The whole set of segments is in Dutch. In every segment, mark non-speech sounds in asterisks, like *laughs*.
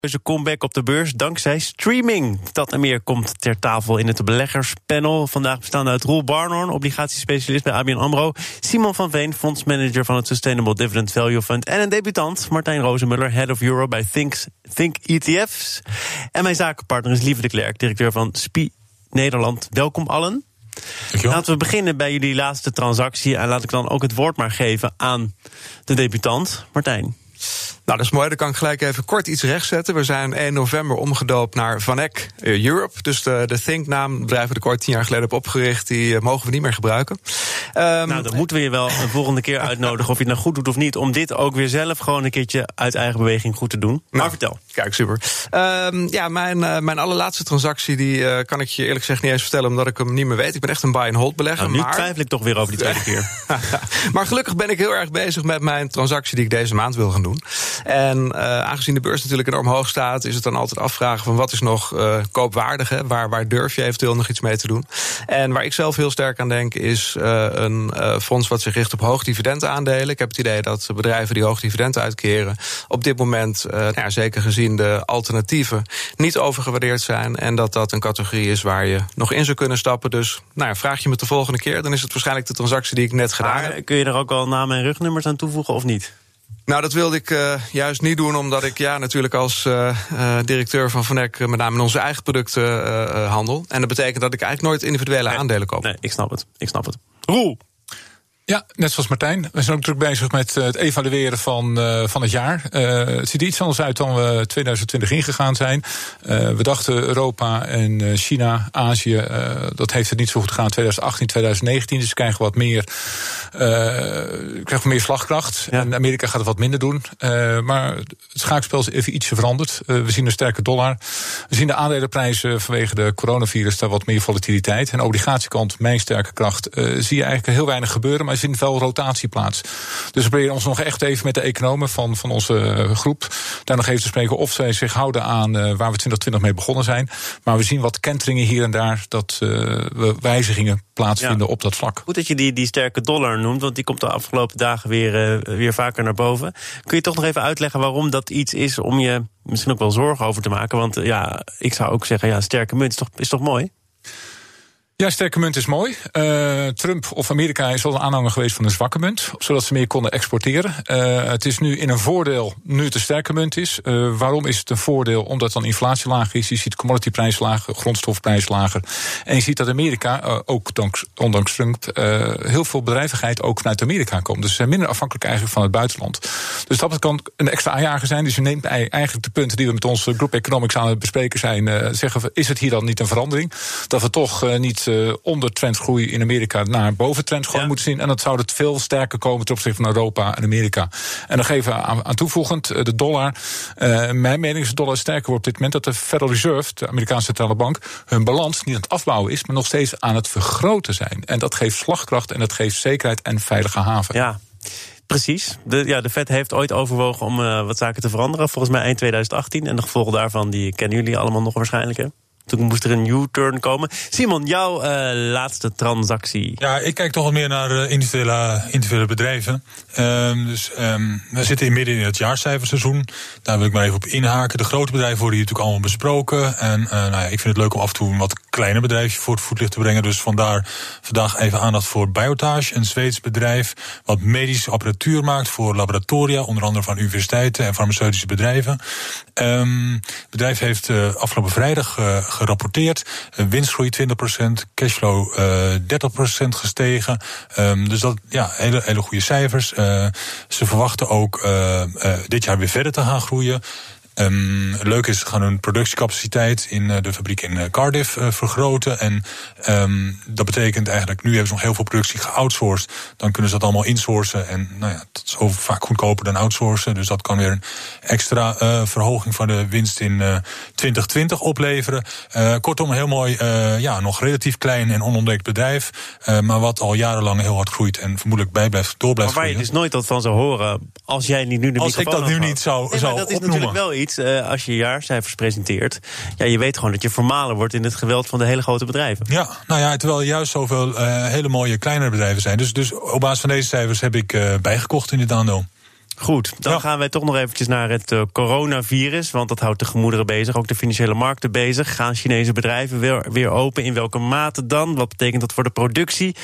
Een comeback op de beurs dankzij streaming. Dat en meer komt ter tafel in het beleggerspanel. Vandaag bestaande uit Roel Barnhorn, obligatiespecialist bij ABN AMRO. Simon van Veen, fondsmanager van het Sustainable Dividend Value Fund. En een debutant, Martijn Rozenmuller, head of Euro bij Think, Think ETF's. En mijn zakenpartner is Lieve de Klerk, directeur van SPI Nederland. Welkom allen. Laten we beginnen bij jullie laatste transactie. En laat ik dan ook het woord maar geven aan de debutant, Martijn. Nou, dat is mooi. Dan kan ik gelijk even kort iets rechtzetten. We zijn 1 november omgedoopt naar Van Eck eh, Europe. Dus de, de Think-naam, het bedrijf dat ik ooit tien jaar geleden heb opgericht... die eh, mogen we niet meer gebruiken. Um, nou, dan moeten we je wel een volgende keer uitnodigen... of je het nou goed doet of niet... om dit ook weer zelf gewoon een keertje uit eigen beweging goed te doen. Maar nou, vertel. Kijk, super. Um, ja, mijn, uh, mijn allerlaatste transactie... die uh, kan ik je eerlijk gezegd niet eens vertellen... omdat ik hem niet meer weet. Ik ben echt een buy-and-hold belegger. Nou, nu maar... twijfel ik toch weer over die tweede *laughs* keer. maar gelukkig ben ik heel erg bezig met mijn transactie... die ik deze maand wil gaan doen. En uh, aangezien de beurs natuurlijk enorm hoog staat, is het dan altijd afvragen van wat is nog uh, koopwaardig? Hè? Waar, waar durf je eventueel nog iets mee te doen? En waar ik zelf heel sterk aan denk, is uh, een fonds wat zich richt op hoog aandelen. Ik heb het idee dat bedrijven die hoog dividend uitkeren, op dit moment, nou ja, zeker gezien de alternatieven, niet overgewaardeerd zijn. En dat dat een categorie is waar je nog in zou kunnen stappen. Dus nou ja, vraag je me de volgende keer, dan is het waarschijnlijk de transactie die ik net gedaan heb. Kun je er ook al namen en rugnummers aan toevoegen of niet? Nou, dat wilde ik uh, juist niet doen, omdat ik ja, natuurlijk als uh, uh, directeur van Vanek met name in onze eigen producten handel. En dat betekent dat ik eigenlijk nooit individuele nee, aandelen koop. Nee, ik snap het. Ik snap het. Roel. Ja, net zoals Martijn. We zijn ook druk bezig met het evalueren van, uh, van het jaar. Uh, het ziet er iets anders uit dan we 2020 ingegaan zijn. Uh, we dachten Europa en China, Azië, dat heeft het niet zo goed gegaan 2018, 2019. Dus we krijgen wat meer, krijgen meer slagkracht. Ja. En Amerika gaat het wat minder doen. maar het schaakspel is even ietsje veranderd. we zien een sterke dollar. We zien de aandelenprijzen vanwege de coronavirus daar wat meer volatiliteit. En de obligatiekant, mijn sterke kracht, zie je eigenlijk heel weinig gebeuren. Maar vindt wel rotatie plaats. Dus we proberen ons nog echt even met de economen van, van onze groep daar nog even te spreken of zij zich houden aan uh, waar we 2020 mee begonnen zijn. Maar we zien wat kenteringen hier en daar dat uh, we wijzigingen plaatsvinden ja. op dat vlak. Goed dat je die, die sterke dollar noemt, want die komt de afgelopen dagen weer, weer vaker naar boven. Kun je toch nog even uitleggen waarom dat iets is om je misschien ook wel zorgen over te maken? Want ja, ik zou ook zeggen, ja, sterke munt is toch, is toch mooi? Ja, sterke munt is mooi. Uh, Trump of Amerika is wel een aanhanger geweest van een zwakke munt, zodat ze meer konden exporteren. Uh, het is nu in een voordeel nu het een sterke munt is. Uh, waarom is het een voordeel? Omdat dan inflatie lager is. Je ziet commodityprijs lager, grondstofprijs lager. En je ziet dat Amerika, ook dank, ondanks Trump, heel veel bedrijvigheid ook vanuit Amerika komt. Dus ze zijn minder afhankelijk eigenlijk van het buitenland. Dus dat kan een extra aanjager zijn. Dus je neemt eigenlijk de punten die we met onze groep Economics aan het bespreken zijn. zeggen we, is het hier dan niet een verandering? Dat we toch niet uh, onder trendgroei in Amerika naar boven trendgroei ja. moeten zien. En dat zou het veel sterker komen ten opzichte van Europa en Amerika. En nog even aan, aan toevoegend, de dollar. Uh, mijn mening is de dollar sterker wordt op dit moment dat de Federal Reserve, de Amerikaanse centrale bank, hun balans niet aan het afbouwen is, maar nog steeds aan het vergroten zijn. En dat geeft slagkracht en dat geeft zekerheid en veilige haven. Ja. Precies. De, ja, de Fed heeft ooit overwogen om uh, wat zaken te veranderen. Volgens mij eind 2018. En de gevolgen daarvan die kennen jullie allemaal nog waarschijnlijk. Hè? Toen moest er een U-turn komen. Simon, jouw uh, laatste transactie. Ja, ik kijk toch wat meer naar uh, individuele, individuele bedrijven. Um, dus um, we zitten in midden in het jaarcijferseizoen. Daar wil ik maar even op inhaken. De grote bedrijven worden hier natuurlijk allemaal besproken. En uh, nou ja, ik vind het leuk om af en toe een wat kleiner bedrijfje voor het voetlicht te brengen. Dus vandaar vandaag even aandacht voor Biotage, een Zweeds bedrijf wat medische apparatuur maakt voor laboratoria, onder andere van universiteiten en farmaceutische bedrijven. Um, het bedrijf heeft afgelopen vrijdag gerapporteerd. Uh, winstgroei 20%, cashflow uh, 30% gestegen. Um, dus dat, ja, hele, hele goede cijfers. Uh, ze verwachten ook dit jaar weer verder te gaan groeien. Um, leuk is, ze gaan hun productiecapaciteit in de fabriek in Cardiff vergroten. En um, dat betekent eigenlijk, nu hebben ze nog heel veel productie geoutsourced. Dan kunnen ze dat allemaal insourcen. En nou ja, dat is over vaak goedkoper dan outsourcen. Dus dat kan weer een extra verhoging van de winst in 2020 opleveren. kortom, een heel mooi, ja, nog relatief klein en onontdekt bedrijf. maar wat al jarenlang heel hard groeit en vermoedelijk bij blijft, door blijft maar waar je dus nooit dat van zou horen als jij niet nu de als microfoon ik dat nu niet zou, nee, zou dat is natuurlijk wel iets, uh, als je jaarcijfers presenteert. Ja, je weet gewoon dat je vermalen wordt in het geweld van de hele grote bedrijven. Ja, nou ja, terwijl er juist zoveel uh, hele mooie kleinere bedrijven zijn. Dus, dus op basis van deze cijfers heb ik uh, bijgekocht in dit aandeel. Goed, dan gaan wij toch nog eventjes naar het uh, coronavirus. Want dat houdt de gemoederen bezig, ook de financiële markten bezig. Gaan Chinese bedrijven weer, weer open? In welke mate dan? Wat betekent dat voor de productie?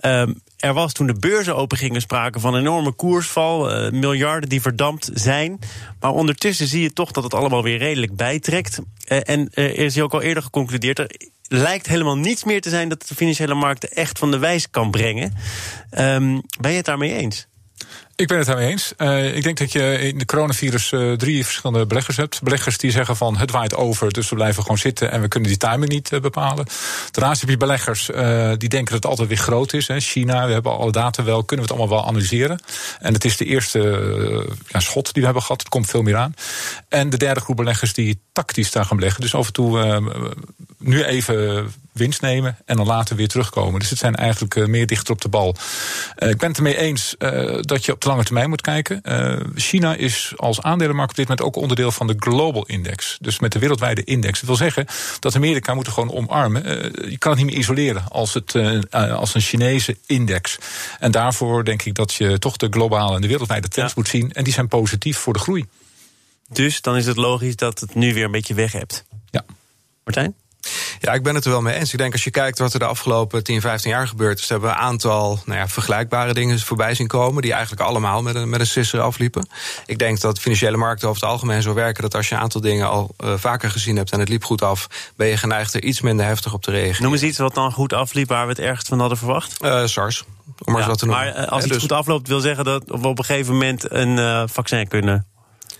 Um, er was toen de beurzen open gingen sprake van een enorme koersval. Uh, miljarden die verdampt zijn. Maar ondertussen zie je toch dat het allemaal weer redelijk bijtrekt. Uh, en er is ook al eerder geconcludeerd. Er lijkt helemaal niets meer te zijn dat de financiële markten echt van de wijs kan brengen. Um, ben je het daarmee eens? Ik ben het daarmee eens. Uh, ik denk dat je in de coronavirus uh, drie verschillende beleggers hebt. Beleggers die zeggen van het waait over, dus we blijven gewoon zitten en we kunnen die timing niet uh, bepalen. Daarnaast heb je beleggers die denken dat het altijd weer groot is. Hè. China, we hebben alle data wel, kunnen we het allemaal wel analyseren. En het is de eerste ja, schot die we hebben gehad, er komt veel meer aan. En de derde groep beleggers die tactisch daar gaan beleggen. Dus af en toe nu even winst nemen en dan later weer terugkomen. Dus het zijn eigenlijk uh, meer dichter op de bal. Uh, ik ben het ermee eens uh, dat je op de lange termijn moet kijken. China is als aandelenmarkt op dit moment ook onderdeel van de Global Index. Dus met de wereldwijde index. Dat wil zeggen dat Amerika moet gewoon omarmen. je kan het niet meer isoleren als, het, als een Chinese index. En daarvoor denk ik dat je toch de globale en de wereldwijde trends ja. moet zien. En die zijn positief voor de groei. Dus dan is het logisch dat het nu weer een beetje weg hebt. Ja. Martijn? Ja, ik ben het er wel mee eens. Ik denk als je kijkt wat er de afgelopen 10, 15 jaar gebeurd is, hebben we een aantal nou ja, vergelijkbare dingen voorbij zien komen, die eigenlijk allemaal met een, met een sisser afliepen. Ik denk dat financiële markten over het algemeen zo werken dat als je een aantal dingen al uh, vaker gezien hebt en het liep goed af, ben je geneigd er iets minder heftig op te reageren. Noem eens iets wat dan goed afliep waar we het ergst van hadden verwacht. Uh, SARS. Om maar, ja, wat te noemen. maar uh, als iets dus... goed afloopt, wil zeggen dat we op een gegeven moment een vaccin kunnen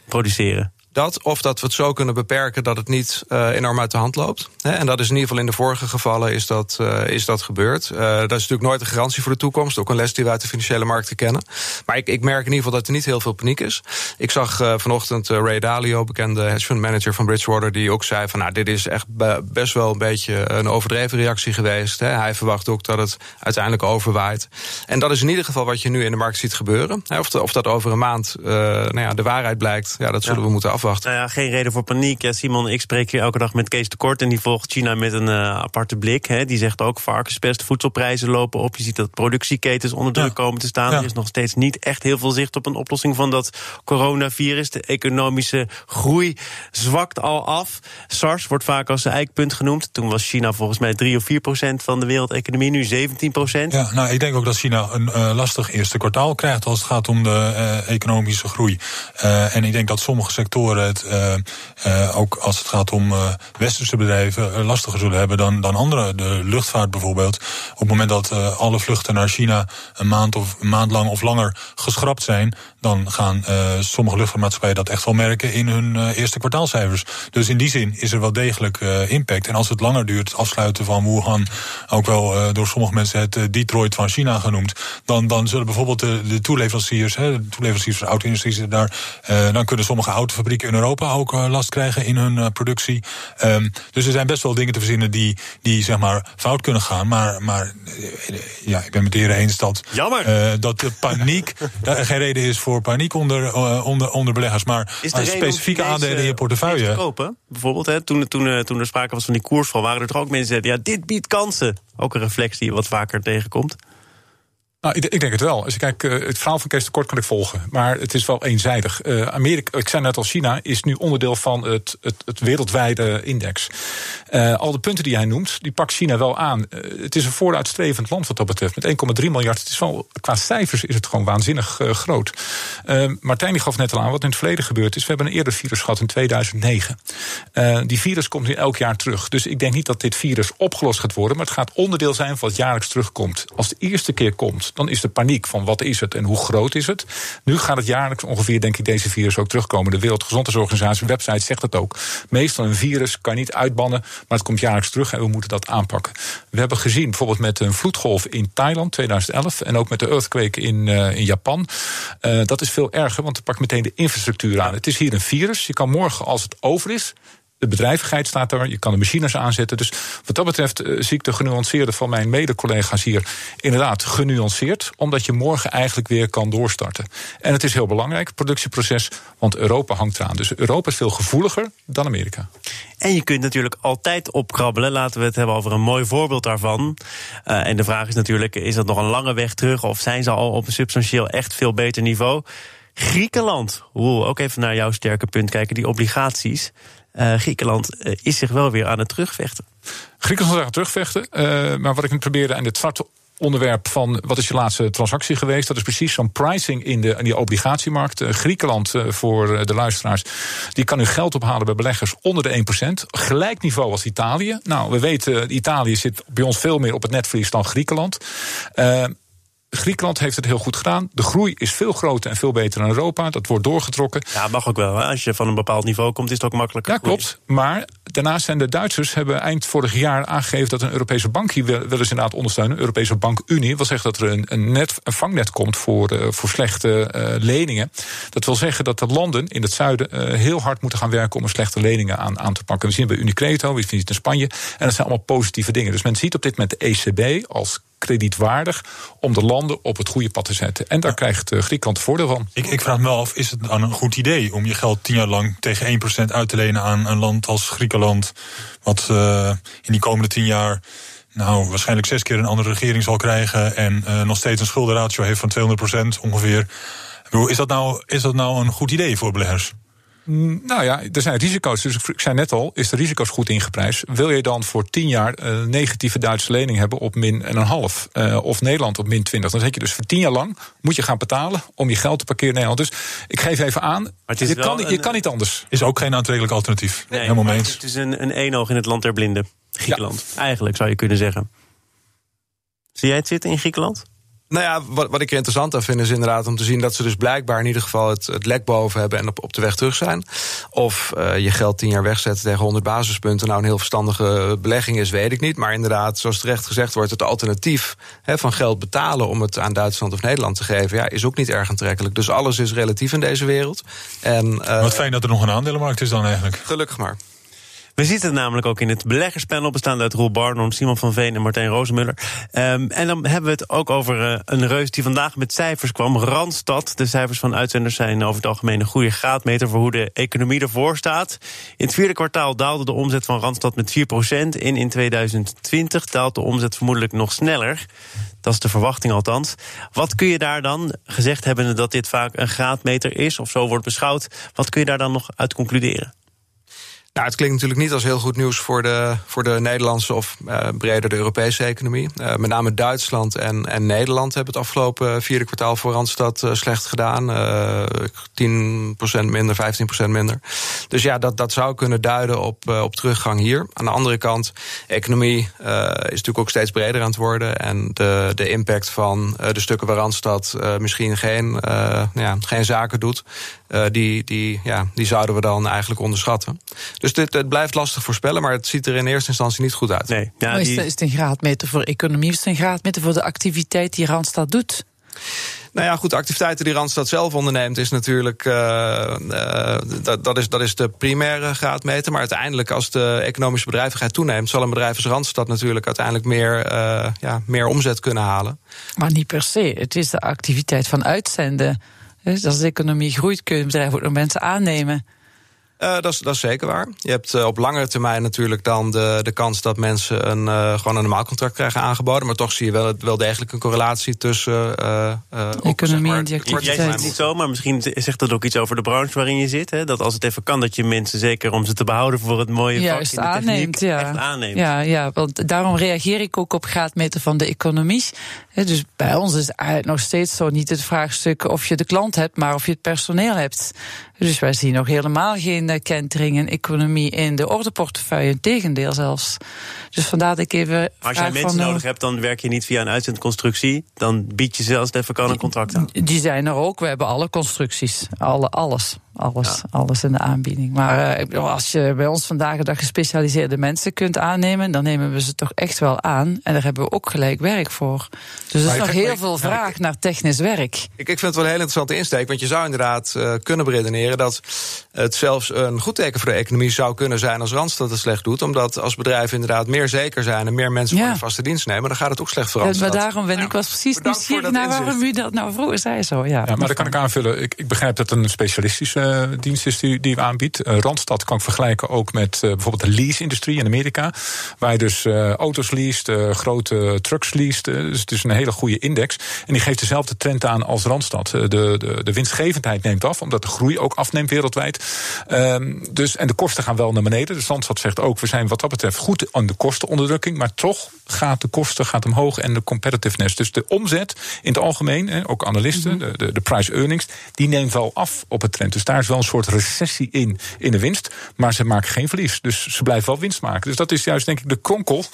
produceren. Dat, of dat we het zo kunnen beperken dat het niet uh, enorm uit de hand loopt. En dat is in ieder geval in de vorige gevallen is dat, uh, is dat gebeurd. Uh, dat is natuurlijk nooit een garantie voor de toekomst. Ook een les die we uit de financiële markten kennen. Maar ik, ik merk in ieder geval dat er niet heel veel paniek is. Ik zag vanochtend Ray Dalio, bekende hedge fund manager van Bridgewater, die ook zei van nou, dit is echt best wel een beetje een overdreven reactie geweest. Hè. Hij verwacht ook dat het uiteindelijk overwaait. En dat is in ieder geval wat je nu in de markt ziet gebeuren. Of, de, of dat over een maand nou ja, de waarheid blijkt, ja, dat zullen ja. we moeten afwachten. Nou ja, geen reden voor paniek. Ja, Simon, ik spreek hier elke dag met Kees Tekort en die volgt China met een uh, aparte blik. Hè. Die zegt ook varkenspest, voedselprijzen lopen op. Je ziet dat productieketens onder druk ja. komen te staan. Ja. Er is nog steeds niet echt heel veel zicht op een oplossing van dat coronavirus. De economische groei zwakt al af. SARS wordt vaak als eikpunt genoemd. Toen was China volgens mij 3 of 4 procent van de wereldeconomie, nu 17 procent. Ja, nou, ik denk ook dat China een uh, lastig eerste kwartaal krijgt als het gaat om de uh, economische groei. en ik denk dat sommige sectoren uh, uh, ook als het gaat om uh, westerse bedrijven, lastiger zullen hebben dan, dan andere. De luchtvaart bijvoorbeeld. Op het moment dat alle vluchten naar China een maand, of, een maand lang of langer geschrapt zijn, dan gaan sommige luchtvaartmaatschappijen dat echt wel merken in hun eerste kwartaalcijfers. Dus in die zin is er wel degelijk impact. En als het langer duurt, het afsluiten van Wuhan, ook wel door sommige mensen het Detroit van China genoemd, dan, dan zullen bijvoorbeeld de, de toeleveranciers, hè, de toeleveranciers van de auto-industrie daar, dan kunnen sommige autofabrieken in Europa ook uh, last krijgen in hun uh, productie. Um, dus er zijn best wel dingen te verzinnen die, die zeg maar fout kunnen gaan. Maar, maar uh, ja, ik ben met de heren eens dat, dat de paniek *laughs* geen reden is voor paniek onder, onder, onder beleggers. Maar specifieke aandelen in je portefeuille. Kopen, bijvoorbeeld, hè, toen, toen, toen er sprake was van die koersval, waren er toch ook mensen die zeiden: ja, dit biedt kansen. Ook een reflex die je wat vaker tegenkomt. Nou, ik, denk het wel. Als je kijkt, uh, het verhaal van Kees Kort kan ik volgen. Maar het is wel eenzijdig. Uh, Amerika, ik zei net al, China is nu onderdeel van het, het, wereldwijde index. Uh, al de punten die hij noemt, die pakt China wel aan. het is een vooruitstrevend land wat dat betreft. Met 1,3 miljard. Het is wel, qua cijfers is het gewoon waanzinnig groot. Martijn die gaf net al aan wat in het verleden gebeurd is. We hebben een eerder virus gehad in 2009. die virus komt nu elk jaar terug. Dus ik denk niet dat dit virus opgelost gaat worden. Maar het gaat onderdeel zijn van wat jaarlijks terugkomt. Als de eerste keer komt dan is de paniek van wat is het en hoe groot is het. Nu gaat het jaarlijks ongeveer, denk ik, deze virus ook terugkomen. De Wereldgezondheidsorganisatie website zegt dat ook. Meestal een virus kan niet uitbannen, maar het komt jaarlijks terug en we moeten dat aanpakken. We hebben gezien, bijvoorbeeld met een vloedgolf in Thailand 2011 en ook met de earthquake in, uh, in Japan. Uh, dat is veel erger, want het pakt meteen de infrastructuur aan. Het is hier een virus. Je kan morgen, als het over is, de bedrijvigheid staat er, je kan de machines aanzetten. Dus wat dat betreft uh, zie ik de genuanceerde van mijn mede-collega's hier inderdaad genuanceerd, omdat je morgen eigenlijk weer kan doorstarten. En het is heel belangrijk, productieproces, want Europa hangt eraan. Dus Europa is veel gevoeliger dan Amerika. En je kunt natuurlijk altijd opkrabbelen. Laten we het hebben over een mooi voorbeeld daarvan. Uh, en de vraag is natuurlijk: is dat nog een lange weg terug of zijn ze al op een substantieel echt veel beter niveau? Griekenland. Roel, ook even naar jouw sterke punt kijken, die obligaties. Uh, Griekenland uh, is zich wel weer aan het terugvechten. Griekenland is aan het terugvechten. Uh, maar wat ik probeerde aan dit zwarte onderwerp van wat is je laatste transactie geweest. Dat is precies zo'n pricing in, de, die obligatiemarkt. Griekenland, voor de luisteraars, die kan nu geld ophalen bij beleggers onder de 1%. Gelijk niveau als Italië. Nou, we weten, Italië zit bij ons veel meer op het netvlies dan Griekenland. Uh, Griekenland heeft het heel goed gedaan. De groei is veel groter en veel beter dan Europa. Dat wordt doorgetrokken. Ja, mag ook wel. Hè? Als je van een bepaald niveau komt, is het ook makkelijker. Ja, klopt. Maar daarnaast zijn de Duitsers hebben eind vorig jaar aangegeven dat een Europese bank hier wil eens inderdaad ondersteunen. Een Europese bankunie. wil zeggen dat er een, een, net, een vangnet komt voor, uh, voor slechte uh, leningen. Dat wil zeggen dat de landen in het zuiden uh, heel hard moeten gaan werken om een slechte leningen aan, aan te pakken. We zien het bij Unicredito, we zien het in Spanje. En dat zijn allemaal positieve dingen. Dus men ziet op dit moment de ECB als kredietwaardig om de landen op het goede pad te zetten. En daar ja. krijgt uh, Griekenland voordeel van. Ik, ik, vraag me wel af, is het dan een goed idee om je geld tien jaar lang tegen 1% uit te lenen aan een land als Griekenland, wat uh, in die komende tien jaar nou, waarschijnlijk zes keer een andere regering zal krijgen en uh, nog steeds een schuldenratio heeft van 200% ongeveer. Is dat, nou, is dat nou een goed idee voor beleggers? Nou ja, er zijn risico's. Dus ik zei net al, is de risico's goed ingeprijsd? Wil je dan voor tien jaar een negatieve Duitse lening hebben op min en een half? Uh, of Nederland op min 20? Dan zeg je dus voor tien jaar lang moet je gaan betalen om je geld te parkeren in Nederland. Dus ik geef even aan, je kan, een, je kan niet anders. Is ook geen aantrekkelijk alternatief. Nee, Helemaal mee eens. Het is een, een eenoog in het land der blinden. Griekenland. Ja. Eigenlijk zou je kunnen zeggen. Zie jij het zitten in Griekenland? Nou ja, wat, wat ik er interessant aan vind is inderdaad om te zien dat ze dus blijkbaar in ieder geval het, het lek boven hebben en op, op de weg terug zijn. Of uh, je geld tien jaar wegzetten tegen 100 basispunten nou een heel verstandige belegging is, weet ik niet. Maar inderdaad, zoals terecht gezegd wordt, het alternatief van geld betalen om het aan Duitsland of Nederland te geven, ja, is ook niet erg aantrekkelijk. Dus alles is relatief in deze wereld. En, uh, Wat fijn dat er nog een aandelenmarkt is dan eigenlijk. Gelukkig maar. We zitten namelijk ook in het beleggerspanel, bestaande uit Roel Barnum, Simon van Veen en Martijn Rozenmuller. Um, en dan hebben we het ook over uh, een reus die vandaag met cijfers kwam. Randstad. De cijfers van uitzenders zijn over het algemeen een goede graadmeter voor hoe de economie ervoor staat. In het vierde kwartaal daalde de omzet van Randstad met 4%. En in 2020 daalt de omzet vermoedelijk nog sneller. Dat is de verwachting althans. Wat kun je daar dan, gezegd hebben dat dit vaak een graadmeter is, of zo wordt beschouwd, wat kun je daar dan nog uit concluderen? Nou, het klinkt natuurlijk niet als heel goed nieuws voor de, voor de Nederlandse of uh, breder de Europese economie. Uh, met name Duitsland en, en Nederland hebben het afgelopen vierde kwartaal voor Randstad uh, slecht gedaan. 10% minder, 15% minder. Dus ja, dat, dat zou kunnen duiden op, op teruggang hier. Aan de andere kant, economie is natuurlijk ook steeds breder aan het worden. En de, de impact van de stukken waar Randstad misschien geen, ja, geen zaken doet, die, die, ja, die zouden we dan eigenlijk onderschatten. Dus dit, het blijft lastig voorspellen, maar het ziet er in eerste instantie niet goed uit. Nee, ja, die... is, het, is het een graadmeter voor economie is het een graadmeter voor de activiteit die Randstad doet? Nou ja, goed, de activiteiten die Randstad zelf onderneemt is natuurlijk. Uh, uh, dat, dat, is, dat is de primaire graadmeter. Maar uiteindelijk, als de economische bedrijvigheid toeneemt, zal een bedrijf als Randstad natuurlijk uiteindelijk meer, uh, ja, meer omzet kunnen halen. Maar niet per se. Het is de activiteit van uitzenden. Dus als de economie groeit, kun je bedrijf ook nog mensen aannemen. Uh, dat, is, dat is zeker waar. Je hebt uh, op langere termijn natuurlijk dan de, de kans dat mensen een, uh, gewoon een normaal contract krijgen aangeboden. Maar toch zie je wel, wel degelijk een correlatie tussen. Economie zeg en die activiteit. Jij zegt niet zo, maar misschien zegt dat ook iets over de branche waarin je zit. Hè? Dat als het even kan, dat je mensen, zeker om ze te behouden voor het mooie Juist vak in de aanneemt, techniek, ja. echt aanneemt. Ja, ja, want daarom reageer ik ook op graadmeter van de economie. Dus bij ons is eigenlijk nog steeds zo niet het vraagstuk of je de klant hebt, maar of je het personeel hebt. Dus wij zien nog helemaal geen eh, kentering in economie in de ordeportefeuille. Integendeel zelfs. Dus vandaar dat ik even. Als jij mensen van, nodig hebt, dan werk je niet via een uitzendconstructie. Dan bied je zelfs even kan een contract aan. Die zijn er ook. We hebben alle constructies. Alle, alles. Alles, alles in de aanbieding. Maar uh, als je bij ons vandaag de dag gespecialiseerde mensen kunt aannemen, dan nemen we ze toch echt wel aan. En daar hebben we ook gelijk werk voor. Dus er is nog heel veel vraag naar technisch werk. Ik, ik vind het wel een hele interessante insteek. Want je zou inderdaad uh, kunnen beredeneren dat het zelfs een goed teken voor de economie zou kunnen zijn als Randstad het slecht doet. Omdat als bedrijven inderdaad meer zeker zijn en meer mensen ja. voor een vaste dienst nemen, dan gaat het ook slecht voor Randstad. maar daarom ben ik was precies nieuwsgierig naar waarom u dat nou vroeger zei zo. Ja, ja maar dat kan ik aanvullen. Ik, ik begrijp dat het een specialistische uh, dienst is die, die we aanbiedt. Uh, Randstad kan ik vergelijken ook met uh, bijvoorbeeld de lease-industrie in Amerika. Waar je dus auto's leest, grote trucks leest. dus het is een hele goede index. En die geeft dezelfde trend aan als Randstad. de, de, de winstgevendheid neemt af, omdat de groei ook afneemt wereldwijd. Um, dus, en de kosten gaan wel naar beneden. Dus Randstad zegt ook, we zijn wat dat betreft goed aan de kostenonderdrukking. Maar toch gaat de kosten gaat omhoog en de competitiveness. Dus de omzet in het algemeen, ook analisten, mm -hmm. de, de, de price earnings, die neemt wel af op het trend. Dus daar is wel een soort recessie in, in de winst. Maar ze maken geen verlies. Dus ze blijven wel winst maken. Dus dat is juist denk ik de kronkel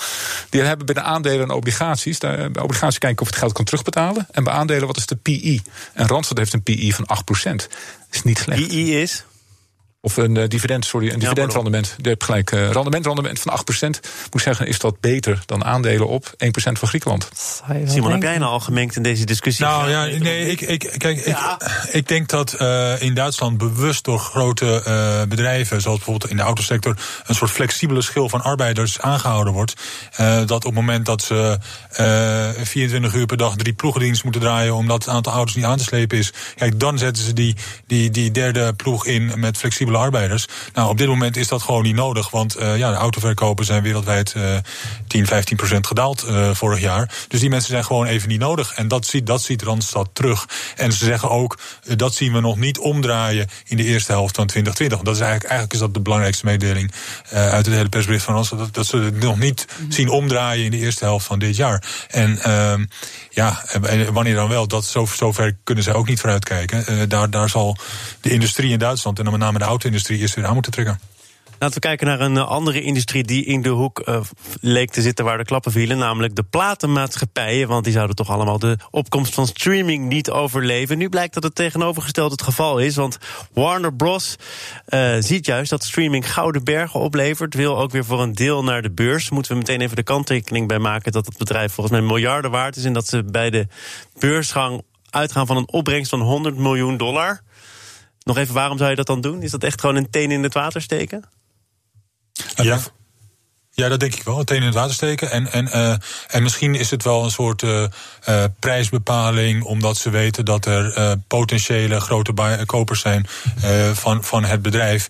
die we hebben bij de aandelen en obligaties. Daar, bij obligaties kijken of het geld kan terugbetalen. En bij aandelen, wat is de PI? En Randstad heeft een PI van 8%. Is niet slecht. PI is? Of een uh, dividend, sorry, een dividendrendement. Je hebt gelijk. Uh, rendementrendement van 8%. Moet zeggen, is dat beter dan aandelen op 1% van Griekenland. Simon, heb jij nou al gemengd in deze discussie? Nou ja, nee, ik, ik, kijk, ja. ik, ik denk dat uh, in Duitsland bewust door grote uh, bedrijven, zoals bijvoorbeeld in de autosector, een soort flexibele schil van arbeiders aangehouden wordt. Uh, dat op het moment dat ze 24 uur per dag drie ploegendienst moeten draaien, omdat het aantal auto's niet aan te slepen is, kijk, dan zetten ze die, die, die derde ploeg in met flexibele arbeiders. Nou, op dit moment is dat gewoon niet nodig. Want uh, ja, de autoverkopen zijn wereldwijd uh, 10, 15 procent gedaald uh, vorig jaar. Dus die mensen zijn gewoon even niet nodig. En dat ziet, dat ziet Randstad terug. En ze zeggen ook, uh, dat zien we nog niet omdraaien in de eerste helft van 2020. Want dat is eigenlijk, eigenlijk is dat de belangrijkste mededeling uit het hele persbericht van Randstad. Dat, dat ze het nog niet mm -hmm. zien omdraaien in de eerste helft van dit jaar. En ja, wanneer dan wel, dat zo, zover kunnen zij ook niet vooruitkijken. daar, daar zal de industrie in Duitsland en dan met name de auto-industrie eerst weer aan moeten trekken. Laten we kijken naar een andere industrie die in de hoek uh, leek te zitten waar de klappen vielen, namelijk de platenmaatschappijen. Want die zouden toch allemaal de opkomst van streaming niet overleven. Nu blijkt dat het tegenovergesteld het geval is, want Warner Bros. Uh, ziet juist dat streaming gouden bergen oplevert, wil ook weer voor een deel naar de beurs. Moeten we meteen even de kanttekening bij maken dat het bedrijf volgens mij miljarden waard is en dat ze bij de beursgang uitgaan van een opbrengst van 100 miljoen dollar. Nog even, waarom zou je dat dan doen? Is dat echt gewoon een teen in het water steken? Ja. Ja, dat denk ik wel. Meteen in het water steken. En, en, uh, en misschien is het wel een soort uh, uh, prijsbepaling, omdat ze weten dat er potentiële grote kopers zijn van, van het bedrijf.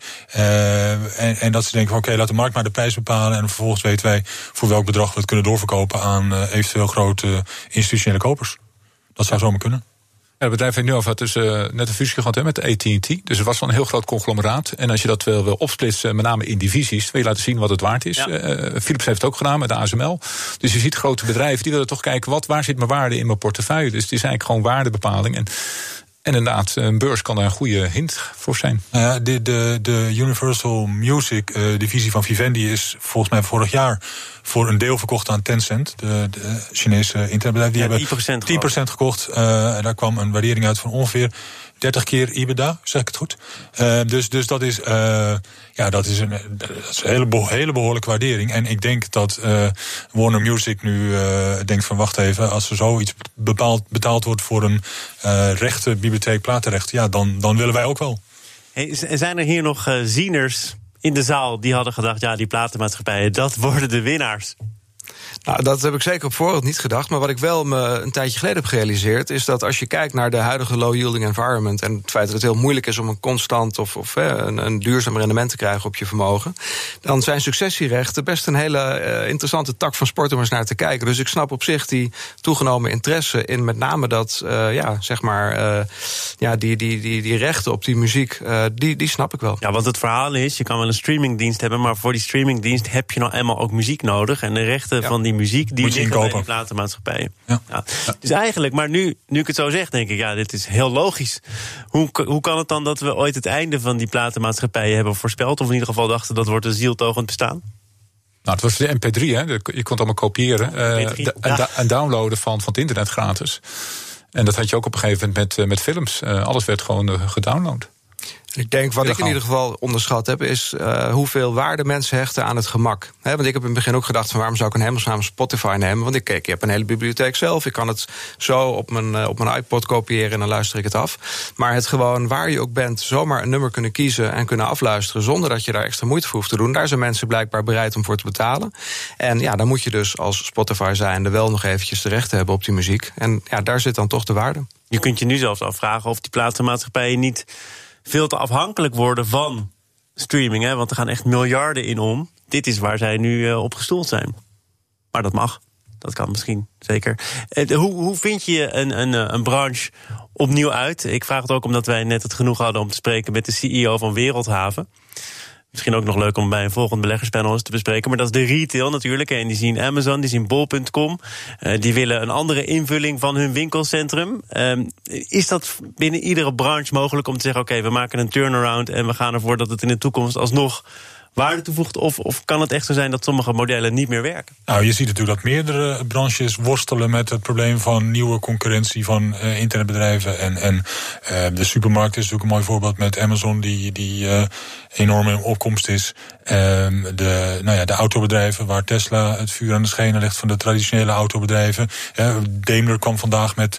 En, en, dat ze denken: oké, okay, laat de markt maar de prijs bepalen. En vervolgens weten wij voor welk bedrag we het kunnen doorverkopen aan eventueel grote institutionele kopers. Dat zou zomaar kunnen. Het bedrijf heeft nu over dus, uh, net een fusie gehad hè, met AT&T. Dus er was wel een heel groot conglomeraat. En als je dat wil, wil opsplitsen, met name in divisies... wil je laten zien wat het waard is. Ja. Uh, Philips heeft het ook gedaan met de ASML. Dus je ziet grote bedrijven die willen toch kijken... Wat, waar zit mijn waarde in mijn portefeuille? Dus het is eigenlijk gewoon waardebepaling. En en inderdaad, een beurs kan daar een goede hint voor zijn. Uh, de, de, de Universal Music uh, divisie van Vivendi is volgens mij vorig jaar voor een deel verkocht aan Tencent, de, de Chinese internetbedrijf. Die ja, hebben 10%, 10 gekocht. Uh, en daar kwam een waardering uit van ongeveer 30 keer EBITDA, zeg ik het goed. Uh, dus, dus dat is, uh, ja, dat is een, dat is een hele, hele behoorlijke waardering. En ik denk dat uh, Warner Music nu denkt van wacht even, als er zoiets bepaald, betaald wordt voor een rechte bibliotheek platenrecht, ja, dan, dan willen wij ook wel. Hey, zijn er hier nog zieners in de zaal die hadden gedacht, ja, die platenmaatschappijen, dat worden de winnaars? Nou, dat heb ik zeker op voorhand niet gedacht. Maar wat ik wel me een tijdje geleden heb gerealiseerd... is dat als je kijkt naar de huidige low-yielding environment... en het feit dat het heel moeilijk is om een constant of, of een, een duurzaam rendement te krijgen op je vermogen... dan zijn successierechten best een hele uh, interessante tak van sport om eens naar te kijken. Dus ik snap op zich die toegenomen interesse in met name dat, uh, ja, zeg maar... Uh, ja, die, die, die, die rechten op die muziek, die, die snap ik wel. Ja, want het verhaal is, je kan wel een streamingdienst hebben... maar voor die streamingdienst heb je nou eenmaal ook muziek nodig... en de rechten rechten van die muziek... die liggen bij inkopen. de platenmaatschappijen. Ja. Ja. Dus eigenlijk, maar nu, nu ik het zo zeg, denk ik... ja, dit is heel logisch. Hoe, hoe kan het dan dat we ooit het einde van die platenmaatschappijen hebben voorspeld... of in ieder geval dachten dat wordt een zieltogend bestaan? Nou, het was de MP3, hè? Je kon het allemaal kopiëren eh, MP3, de- en, da- en downloaden van, van het internet gratis. En dat had je ook op een gegeven moment met, eh, met films. Eh, alles werd gewoon gedownload. Ik denk, wat ik in ieder geval onderschat heb, is eh, hoeveel waarde mensen hechten aan het gemak. Hè, want ik heb in het begin ook gedacht: van waarom zou ik een hemelsnaam Spotify nemen? Want ik, kijk, ik heb een hele bibliotheek zelf. Ik kan het zo op mijn, eh, op mijn iPod kopiëren en dan luister ik het af. Maar het gewoon waar je ook bent, zomaar een nummer kunnen kiezen en kunnen afluisteren zonder dat je daar extra moeite voor hoeft te doen. Daar zijn mensen blijkbaar bereid om voor te betalen. En ja, dan moet je dus als Spotify zijnde wel nog eventjes de rechten hebben op die muziek. En ja, daar zit dan toch de waarde. Je kunt je nu zelfs afvragen of die platenmaatschappijen niet veel te afhankelijk worden van streaming. Hè? Want er gaan echt miljarden in om. Dit is waar zij nu eh, op gestoeld zijn. Maar dat mag. Dat kan misschien, zeker. Eh, hoe, hoe vind je een, een, eh, een branche opnieuw uit? Ik vraag het ook omdat wij net het genoeg hadden om te spreken met de CEO van Wereldhaven. Misschien ook nog leuk om bij een volgend beleggerspanel eens te bespreken. Maar dat is de retail natuurlijk. En die zien Amazon, die zien Bol.com. Eh, die willen een andere invulling van hun winkelcentrum. Ehm, is dat binnen iedere branche mogelijk om te zeggen: oké, we maken een turnaround en we gaan ervoor dat het in de toekomst alsnog waarde toevoegt? Of, of kan het echt zo zijn dat sommige modellen niet meer werken? Nou, je ziet natuurlijk dat meerdere branches worstelen met het probleem van nieuwe concurrentie van eh, internetbedrijven. En, en eh, de supermarkt is natuurlijk een mooi voorbeeld met Amazon, die, die eh, enorm in opkomst is. Ehm, de, nou ja, de autobedrijven, waar Tesla het vuur aan de schenen legt van de traditionele autobedrijven. Daimler kwam vandaag met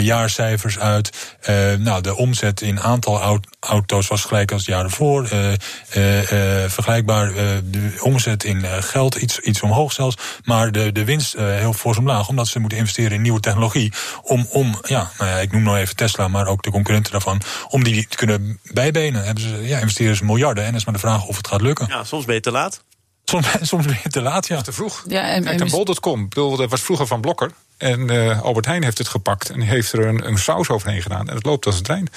jaarcijfers uit. Nou, de omzet in aantal au- auto's was gelijk als het jaar ervoor. Eh, vergelijkbaar eh, de omzet in eh, geld iets, iets omhoog zelfs. Maar de, de winst eh, heel fors omlaag. Omdat ze moeten investeren in nieuwe technologie. Om, om ja, nou ja, ik noem nou even Tesla, maar ook de concurrenten daarvan. Om die te kunnen bijbenen. Hebben ze, ja, investeren ze miljarden. En dat is maar de vraag of het gaat lukken. Ja, soms ben je te laat. Soms, *laughs* soms ben je te laat, ja. Te vroeg. Ja, en, Kijk, en bol.com. Dat was vroeger van Blokker. En eh, Albert Heijn heeft het gepakt. En heeft er een, een saus overheen gedaan. En het loopt als een trein.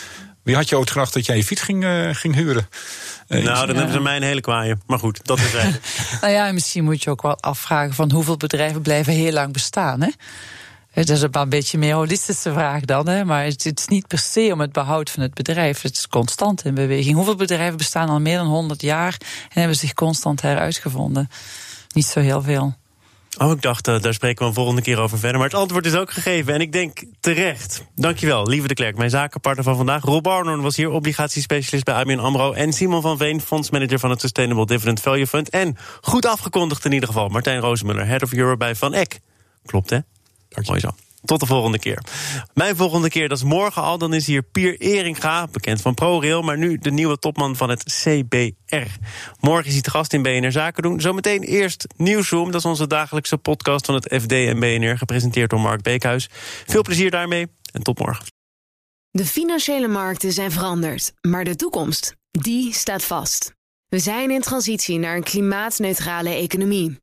Wie had je ooit gedacht dat jij je fiets ging, eh, ging huren? Eh, Nou, dan hebben ze mij een hele kwaaie. Maar goed, dat is *laughs* het. Nou ja, en misschien moet je ook wel afvragen van hoeveel bedrijven blijven heel lang bestaan. Hè? Het is wel een beetje meer holistische vraag dan, hè? maar het het is niet per se om het behoud van het bedrijf. Het is constant in beweging. Hoeveel bedrijven bestaan al meer dan 100 jaar en hebben zich constant heruitgevonden? Niet zo heel veel. Oh, ik dacht, eh, daar spreken we een volgende keer over verder. Maar het antwoord is ook gegeven. En ik denk terecht. Dankjewel, lieve de Klerk, mijn zakenpartner van vandaag. Rob Arnold was hier, obligatiespecialist bij ABN AMRO. En Simon van Veen, fondsmanager van het Sustainable Dividend Value Fund. En goed afgekondigd in ieder geval, Martijn Rozemuller, head of Europe bij Van Eck. Klopt, hè? Mooi zo. Tot de volgende keer. Mijn volgende keer, dat is morgen al. Dan is hier Pier Eringa, bekend van ProRail... maar nu de nieuwe topman van het CBR. Morgen is hij gast in BNR Zaken doen. Zometeen eerst Nieuwsroom. Dat is onze dagelijkse podcast van het FD en BNR... gepresenteerd door Mark Beekhuis. Veel plezier daarmee en tot morgen. De financiële markten zijn veranderd, maar de toekomst, die staat vast. We zijn in transitie naar een klimaatneutrale economie.